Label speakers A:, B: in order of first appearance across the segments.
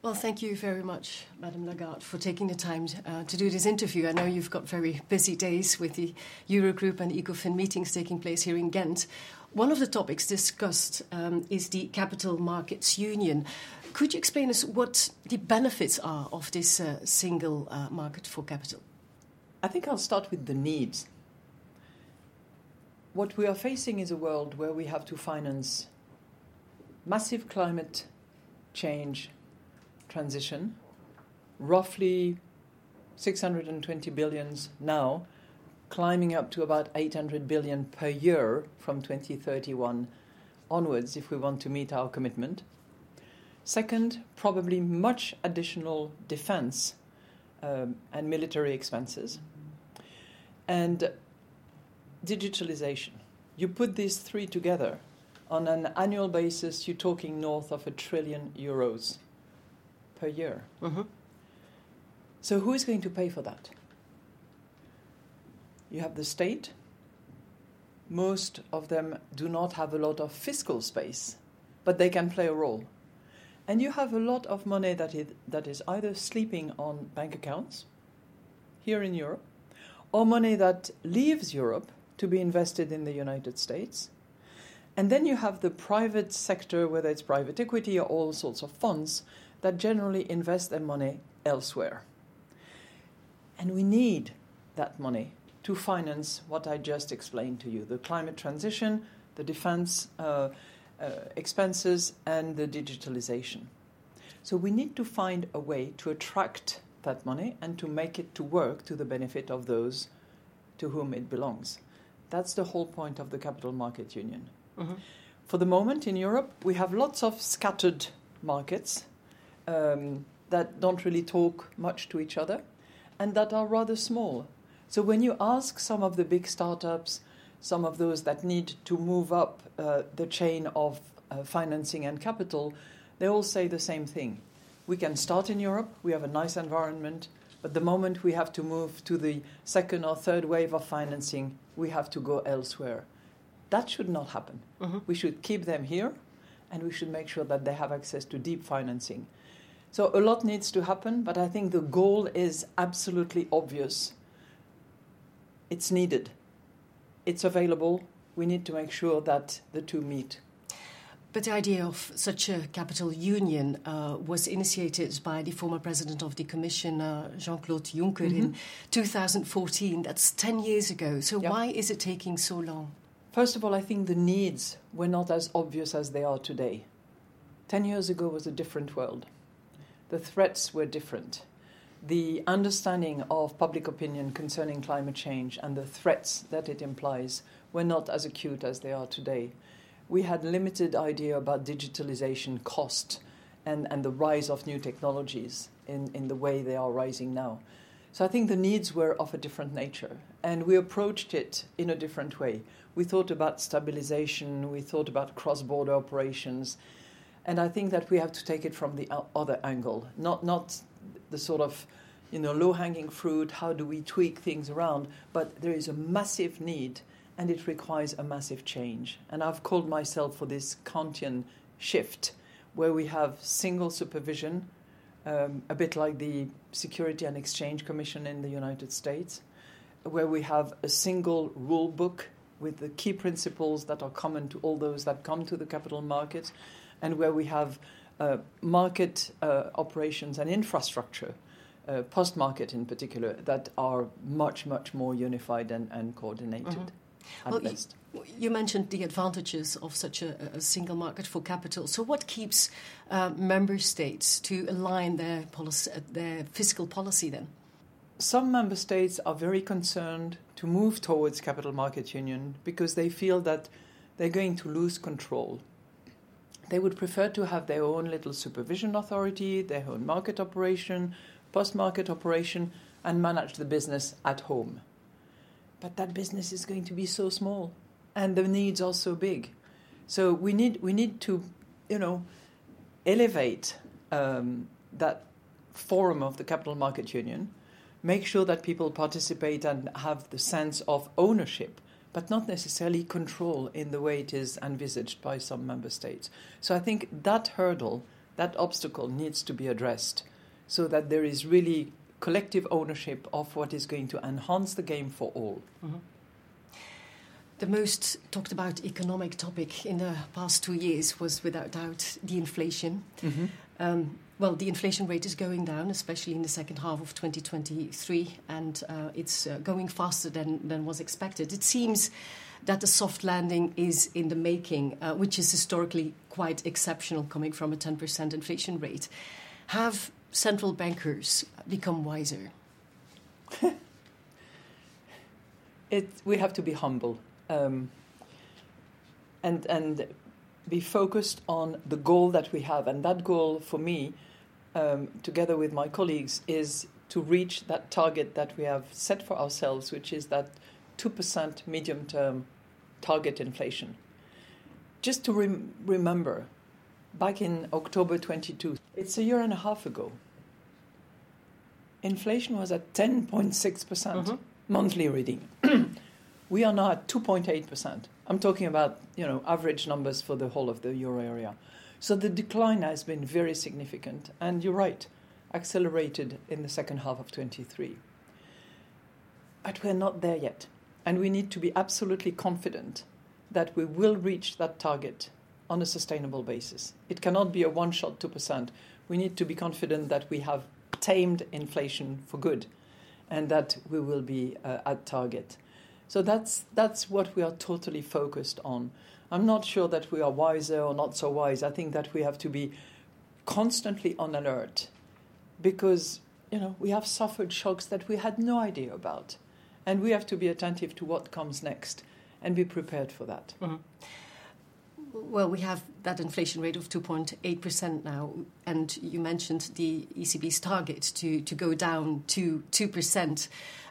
A: Well, thank you very much, Madame Lagarde, for taking the time uh, to do this interview. I know you've got very busy days with the Eurogroup and ECOFIN meetings taking place here in Ghent. One of the topics discussed um, is the Capital Markets Union. Could you explain us what the benefits are of this uh, single uh, market for capital?
B: I think I'll start with the needs. What we are facing is a world where we have to finance massive climate change transition, roughly 620 billions now, climbing up to about 800 billion per year from 2031 onwards if we want to meet our commitment. Second, probably much additional defense um, and military expenses. And digitalization. You put these three together, on an annual basis, you're talking north of a trillion euros per year. Mm-hmm. So, who is going to pay for that? You have the state. Most of them do not have a lot of fiscal space, but they can play a role. And you have a lot of money that is, that is either sleeping on bank accounts here in Europe, or money that leaves Europe to be invested in the United States. And then you have the private sector, whether it's private equity or all sorts of funds, that generally invest their money elsewhere. And we need that money to finance what I just explained to you the climate transition, the defense uh, uh, expenses, and the digitalization. So we need to find a way to attract that money and to make it to work to the benefit of those to whom it belongs. That's the whole point of the Capital Market Union. Mm-hmm. For the moment in Europe, we have lots of scattered markets um, that don't really talk much to each other and that are rather small. So when you ask some of the big startups, some of those that need to move up uh, the chain of uh, financing and capital, they all say the same thing. We can start in Europe, we have a nice environment, but the moment we have to move to the second or third wave of financing, we have to go elsewhere. That should not happen. Mm-hmm. We should keep them here and we should make sure that they have access to deep financing. So a lot needs to happen, but I think the goal is absolutely obvious. It's needed, it's available. We need to make sure that the two meet.
A: But the idea of such a capital union uh, was initiated by the former president of the Commission, uh, Jean Claude Juncker, mm-hmm. in 2014. That's 10 years ago. So, why is it taking so long?
B: First of all, I think the needs were not as obvious as they are today. 10 years ago was a different world the threats were different. The understanding of public opinion concerning climate change and the threats that it implies were not as acute as they are today. We had limited idea about digitalization cost and, and the rise of new technologies in, in the way they are rising now. So I think the needs were of a different nature, and we approached it in a different way. We thought about stabilization, we thought about cross border operations, and I think that we have to take it from the other angle, not not the sort of you know low hanging fruit. How do we tweak things around? But there is a massive need, and it requires a massive change. And I've called myself for this Kantian shift, where we have single supervision, um, a bit like the Security and Exchange Commission in the United States, where we have a single rule book with the key principles that are common to all those that come to the capital market and where we have uh, market uh, operations and infrastructure, uh, post market in particular, that are much, much more unified and, and coordinated. Mm-hmm.
A: Well, you, you, mentioned the advantages of such a, a, single market for capital. So, what keeps uh, member states to align their, policy, their fiscal policy then?
B: Some member states are very concerned to move towards capital market union because they feel that they're going to lose control they would prefer to have their own little supervision authority, their own market operation, post market operation, and manage the business at home. But that business is going to be so small, and the needs are so big. So we need we need to, you know, elevate um, that forum of the capital market union, make sure that people participate and have the sense of ownership but not necessarily control in the way it is envisaged by some member states. So I think that hurdle that obstacle needs to be addressed so that there is really collective ownership of what is going to enhance the game for all. Mm-hmm.
A: The most talked about economic topic in the past two years was without doubt the inflation. Mm-hmm. Um, well, the inflation rate is going down, especially in the second half of 2023, and uh, it's uh, going faster than, than was expected. It seems that a soft landing is in the making, uh, which is historically quite exceptional coming from a 10% inflation rate. Have central bankers become wiser?
B: it, we have to be humble um, and, and be focused on the goal that we have. And that goal, for me, um, together with my colleagues, is to reach that target that we have set for ourselves, which is that 2% medium term target inflation. Just to rem- remember, back in October 22, it's a year and a half ago, inflation was at 10.6% mm-hmm. monthly reading. we are now at 2.8%. I'm talking about, you know, average numbers for the whole of the euro area. So the decline has been very significant, and you're right, accelerated in the second half of 23. But we're not there yet, and we need to be absolutely confident that we will reach that target on a sustainable basis. It cannot be a one shot 2%. We need to be confident that we have tamed inflation for good and that we will be uh, at target. So that's, that's what we are totally focused on. I'm not sure that we are wiser or not so wise. I think that we have to be constantly on alert because you know we have suffered shocks that we had no idea about, and we have to be attentive to what comes next and be prepared for that. Mm-hmm.
A: Well, we have that inflation rate of 2.8% now, and you mentioned the ECB's target to, to go down to 2%.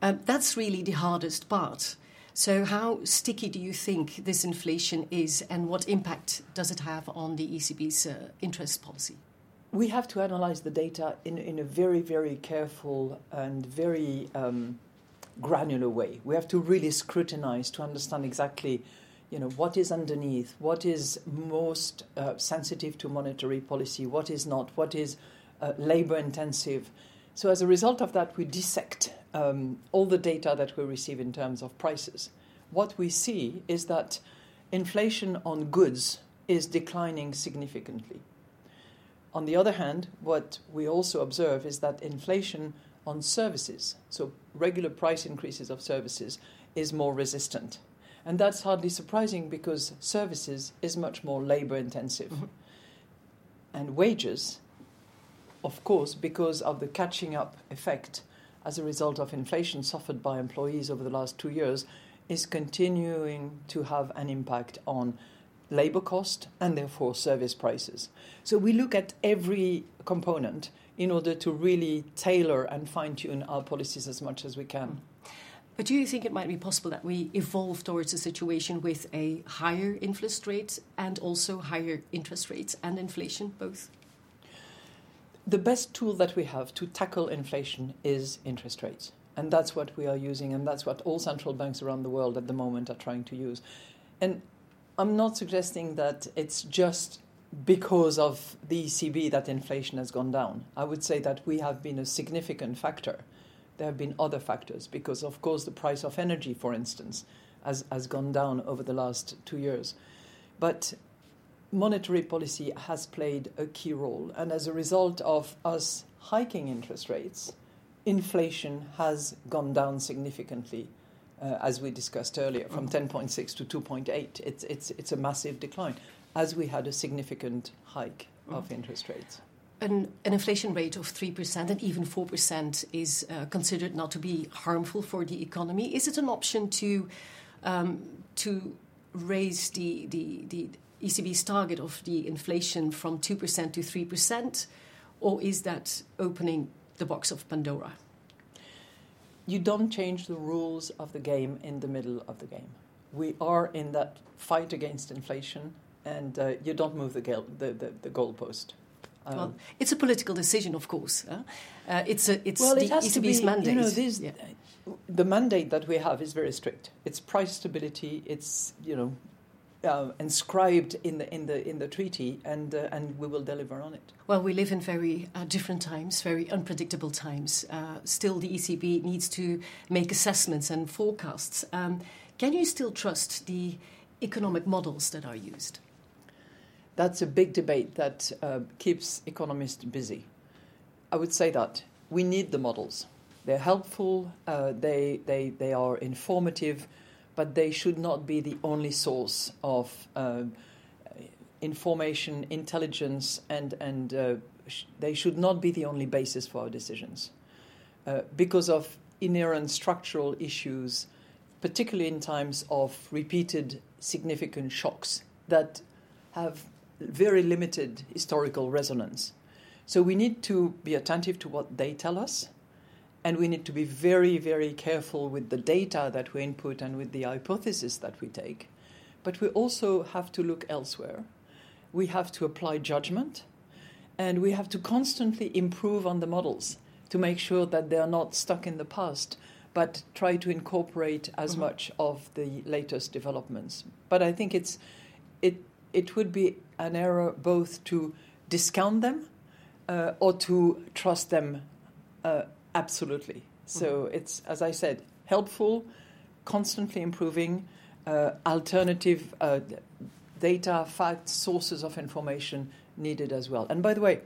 A: Um, that's really the hardest part. So, how sticky do you think this inflation is, and what impact does it have on the ECB's uh, interest policy?
B: We have to analyze the data in, in a very, very careful and very um, granular way. We have to really scrutinize to understand exactly you know, what is underneath, what is most uh, sensitive to monetary policy, what is not, what is uh, labor intensive. So, as a result of that, we dissect um, all the data that we receive in terms of prices. What we see is that inflation on goods is declining significantly. On the other hand, what we also observe is that inflation on services, so regular price increases of services, is more resistant. And that's hardly surprising because services is much more labor intensive. Mm-hmm. And wages, of course, because of the catching up effect as a result of inflation suffered by employees over the last two years, is continuing to have an impact on labor cost and therefore service prices. So we look at every component in order to really tailor and fine tune our policies as much as we can.
A: But do you think it might be possible that we evolve towards a situation with a higher interest rate and also higher interest rates and inflation both?
B: The best tool that we have to tackle inflation is interest rates. And that's what we are using, and that's what all central banks around the world at the moment are trying to use. And I'm not suggesting that it's just because of the ECB that inflation has gone down. I would say that we have been a significant factor there have been other factors because, of course, the price of energy, for instance, has, has gone down over the last two years. But monetary policy has played a key role. And as a result of us hiking interest rates, inflation has gone down significantly, uh, as we discussed earlier, from 10.6 mm. to 2.8. It's, it's, it's a massive decline, as we had a significant hike of mm. interest rates
A: an, an, inflation rate of 3% and even 4% is uh, considered not to be harmful for the economy. Is it an option to, um, to raise the, the, the ECB's target of the inflation from 2% to 3%, or is that opening the box of Pandora?
B: You don't change the rules of the game in the middle of the game. We are in that fight against inflation, and uh, you don't move the, the, the, the goalpost.
A: Um, well, it's a political decision, of course. Uh, it's a, it's well, the it ECB's be, mandate. You know, this, yeah.
B: The mandate that we have is very strict. It's price stability. It's you know uh, inscribed in the in the in the treaty, and uh, and we will deliver on it.
A: Well, we live in very uh, different times, very unpredictable times. Uh, still, the ECB needs to make assessments and forecasts. Um, can you still trust the economic models that are used?
B: That's a big debate that uh, keeps economists busy. I would say that we need the models. They're helpful. Uh, they they they are informative but they should not be the only source of uh, information, intelligence, and, and uh, sh- they should not be the only basis for our decisions. Uh, because of inherent structural issues, particularly in times of repeated significant shocks that have very limited historical resonance. So we need to be attentive to what they tell us and we need to be very, very careful with the data that we input and with the hypothesis that we take. But we also have to look elsewhere. We have to apply judgment, and we have to constantly improve on the models to make sure that they are not stuck in the past, but try to incorporate as mm-hmm. much of the latest developments. But I think it's it it would be an error both to discount them uh, or to trust them uh, Absolutely. So mm-hmm. it's, as I said, helpful, constantly improving, uh, alternative uh, data, facts, sources of information needed as well. And by the way,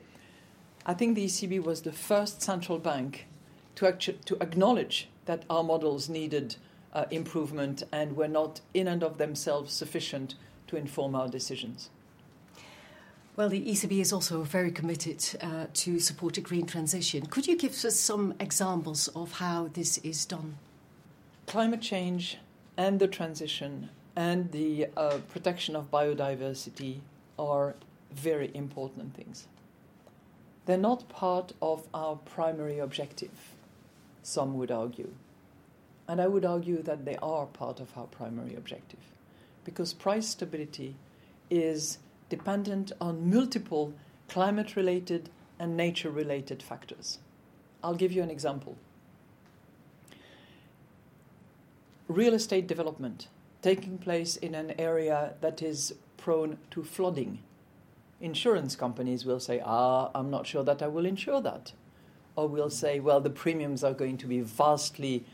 B: I think the ECB was the first central bank to, actu- to acknowledge that our models needed uh, improvement and were not in and of themselves sufficient to inform our decisions.
A: Well, the ECB is also very committed uh, to support a green transition. Could you give us some examples of how this is done?
B: Climate change and the transition and the uh, protection of biodiversity are very important things. They're not part of our primary objective, some would argue. And I would argue that they are part of our primary objective because price stability is dependent on multiple climate related and nature related factors. I'll give you an example. Real estate development taking place in an area that is prone to flooding. Insurance companies will say, Ah, I'm not sure that I will insure that. Or will say, Well, the premiums are going to be vastly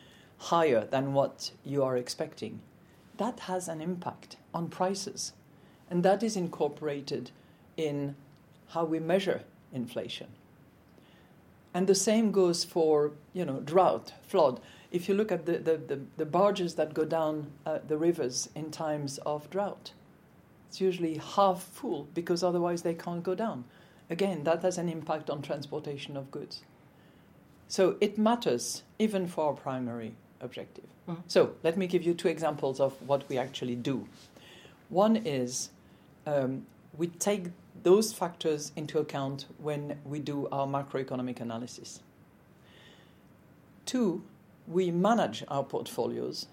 B: higher than what you are expecting. That has an impact on prices. And that is incorporated in how we measure inflation. And the same goes for you know drought, flood. If you look at the, the, the, the barges that go down uh, the rivers in times of drought, it's usually half full because otherwise they can't go down. Again, that has an impact on transportation of goods. So it matters even for our primary objective. Mm-hmm. So let me give you two examples of what we actually do. One is um, we take those factors into account when we do our macroeconomic analysis. Two, we manage our portfolios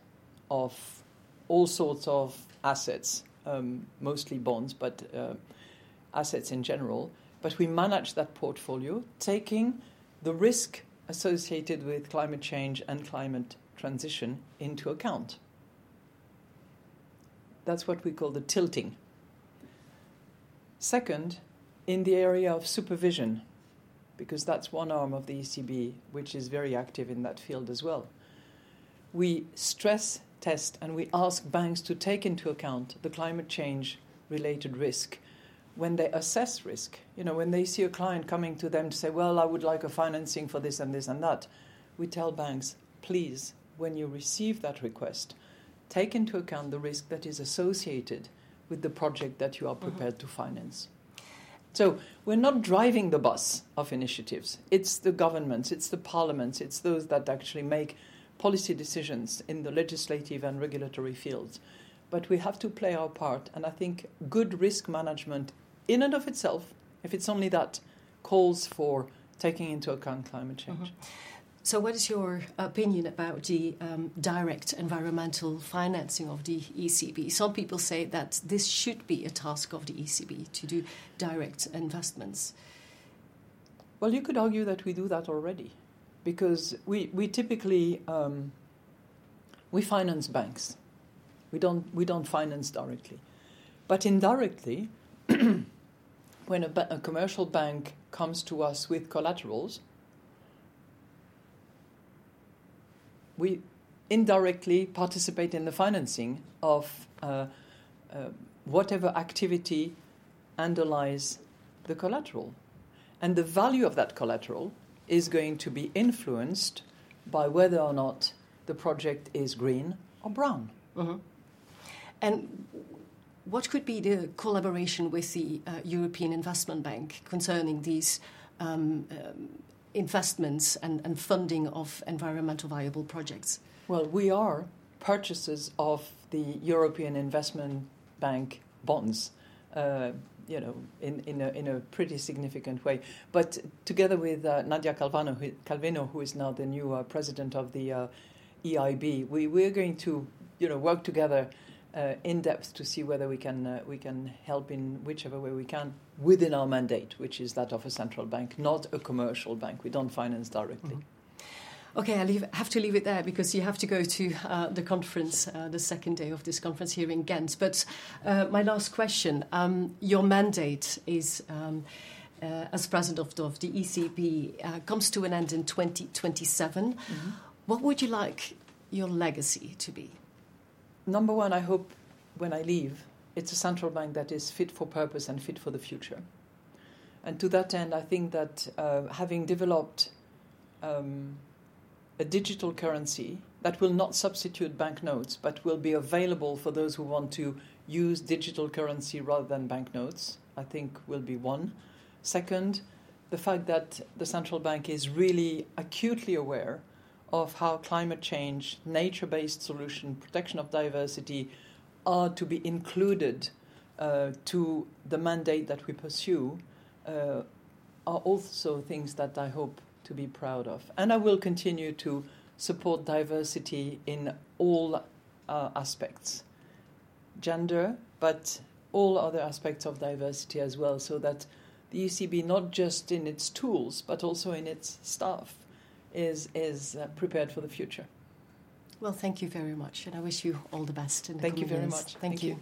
B: of all sorts of assets, um, mostly bonds, but uh, assets in general. But we manage that portfolio taking the risk associated with climate change and climate transition into account. That's what we call the tilting Second, in the area of supervision, because that's one arm of the ECB which is very active in that field as well. We stress test and we ask banks to take into account the climate change related risk when they assess risk. You know, when they see a client coming to them to say, Well, I would like a financing for this and this and that, we tell banks, please, when you receive that request, take into account the risk that is associated with the project that you are mm-hmm. prepared mm-hmm. to finance. So we're not driving the bus of initiatives. It's the governments, it's the parliaments, it's those that actually make policy decisions in the legislative and regulatory fields. But we have to play our part, and I think good risk management, in and of itself, if it's only that, calls for taking into account climate change. Mm-hmm.
A: So, what is your opinion about the um, direct environmental financing of the ECB? Some people say that this should be a task of the ECB to do direct investments.
B: Well, you could argue that we do that already, because we, we typically um, we finance banks. We don't we don't finance directly, But indirectly, when a, ba- a commercial bank comes to us with collaterals, we indirectly participate in the financing of uh, uh, whatever activity underlies the collateral. And the value of that collateral is going to be influenced by whether or not the project is green or brown.
A: Mhm. And what could be the collaboration with the uh, European Investment Bank concerning these um, um, investments and, and funding of environmental viable projects?
B: Well, we are purchasers of the European Investment Bank bonds, uh, you know, in, in, a, in a pretty significant way. But together with uh, Nadia Calvano, who, Calvino, who is now the new uh, president of the uh, EIB, we, we're going to, you know, work together uh, in depth to see whether we can, uh, we can help in whichever way we can within our mandate, which is that of a central bank, not a commercial bank. We don't finance directly.
A: Mhm. Okay, I leave, have to leave it there because you have to go to uh, the conference, uh, the second day of this conference here in Ghent. But uh, my last question um, your mandate is. Um, uh, as president of the, of the ECB uh, comes to an end in 2027.
B: Mhm.
A: What would you like your legacy to be?
B: Number one, I hope when I leave, it's a central bank that is fit for purpose and fit for the future. And to that end, I think that uh, having developed um, a digital currency that will not substitute banknotes, but will be available for those who want to use digital currency rather than banknotes, I think will be one. Second, the fact that the central bank is really acutely aware of how climate change, nature based solution, protection of diversity are to be included uh, to the mandate that we pursue uh, are also things that I hope to be proud of. And I will continue to support diversity in all uh, aspects gender, but all other aspects of diversity as well, so that the ECB, not just in its tools, but also in its staff, is, is uh, prepared for the future.
A: Well, thank you very much, and I wish you all the best. In the
B: Thank you very
A: years.
B: much.
A: Thank,
B: Thank
A: you.
B: you.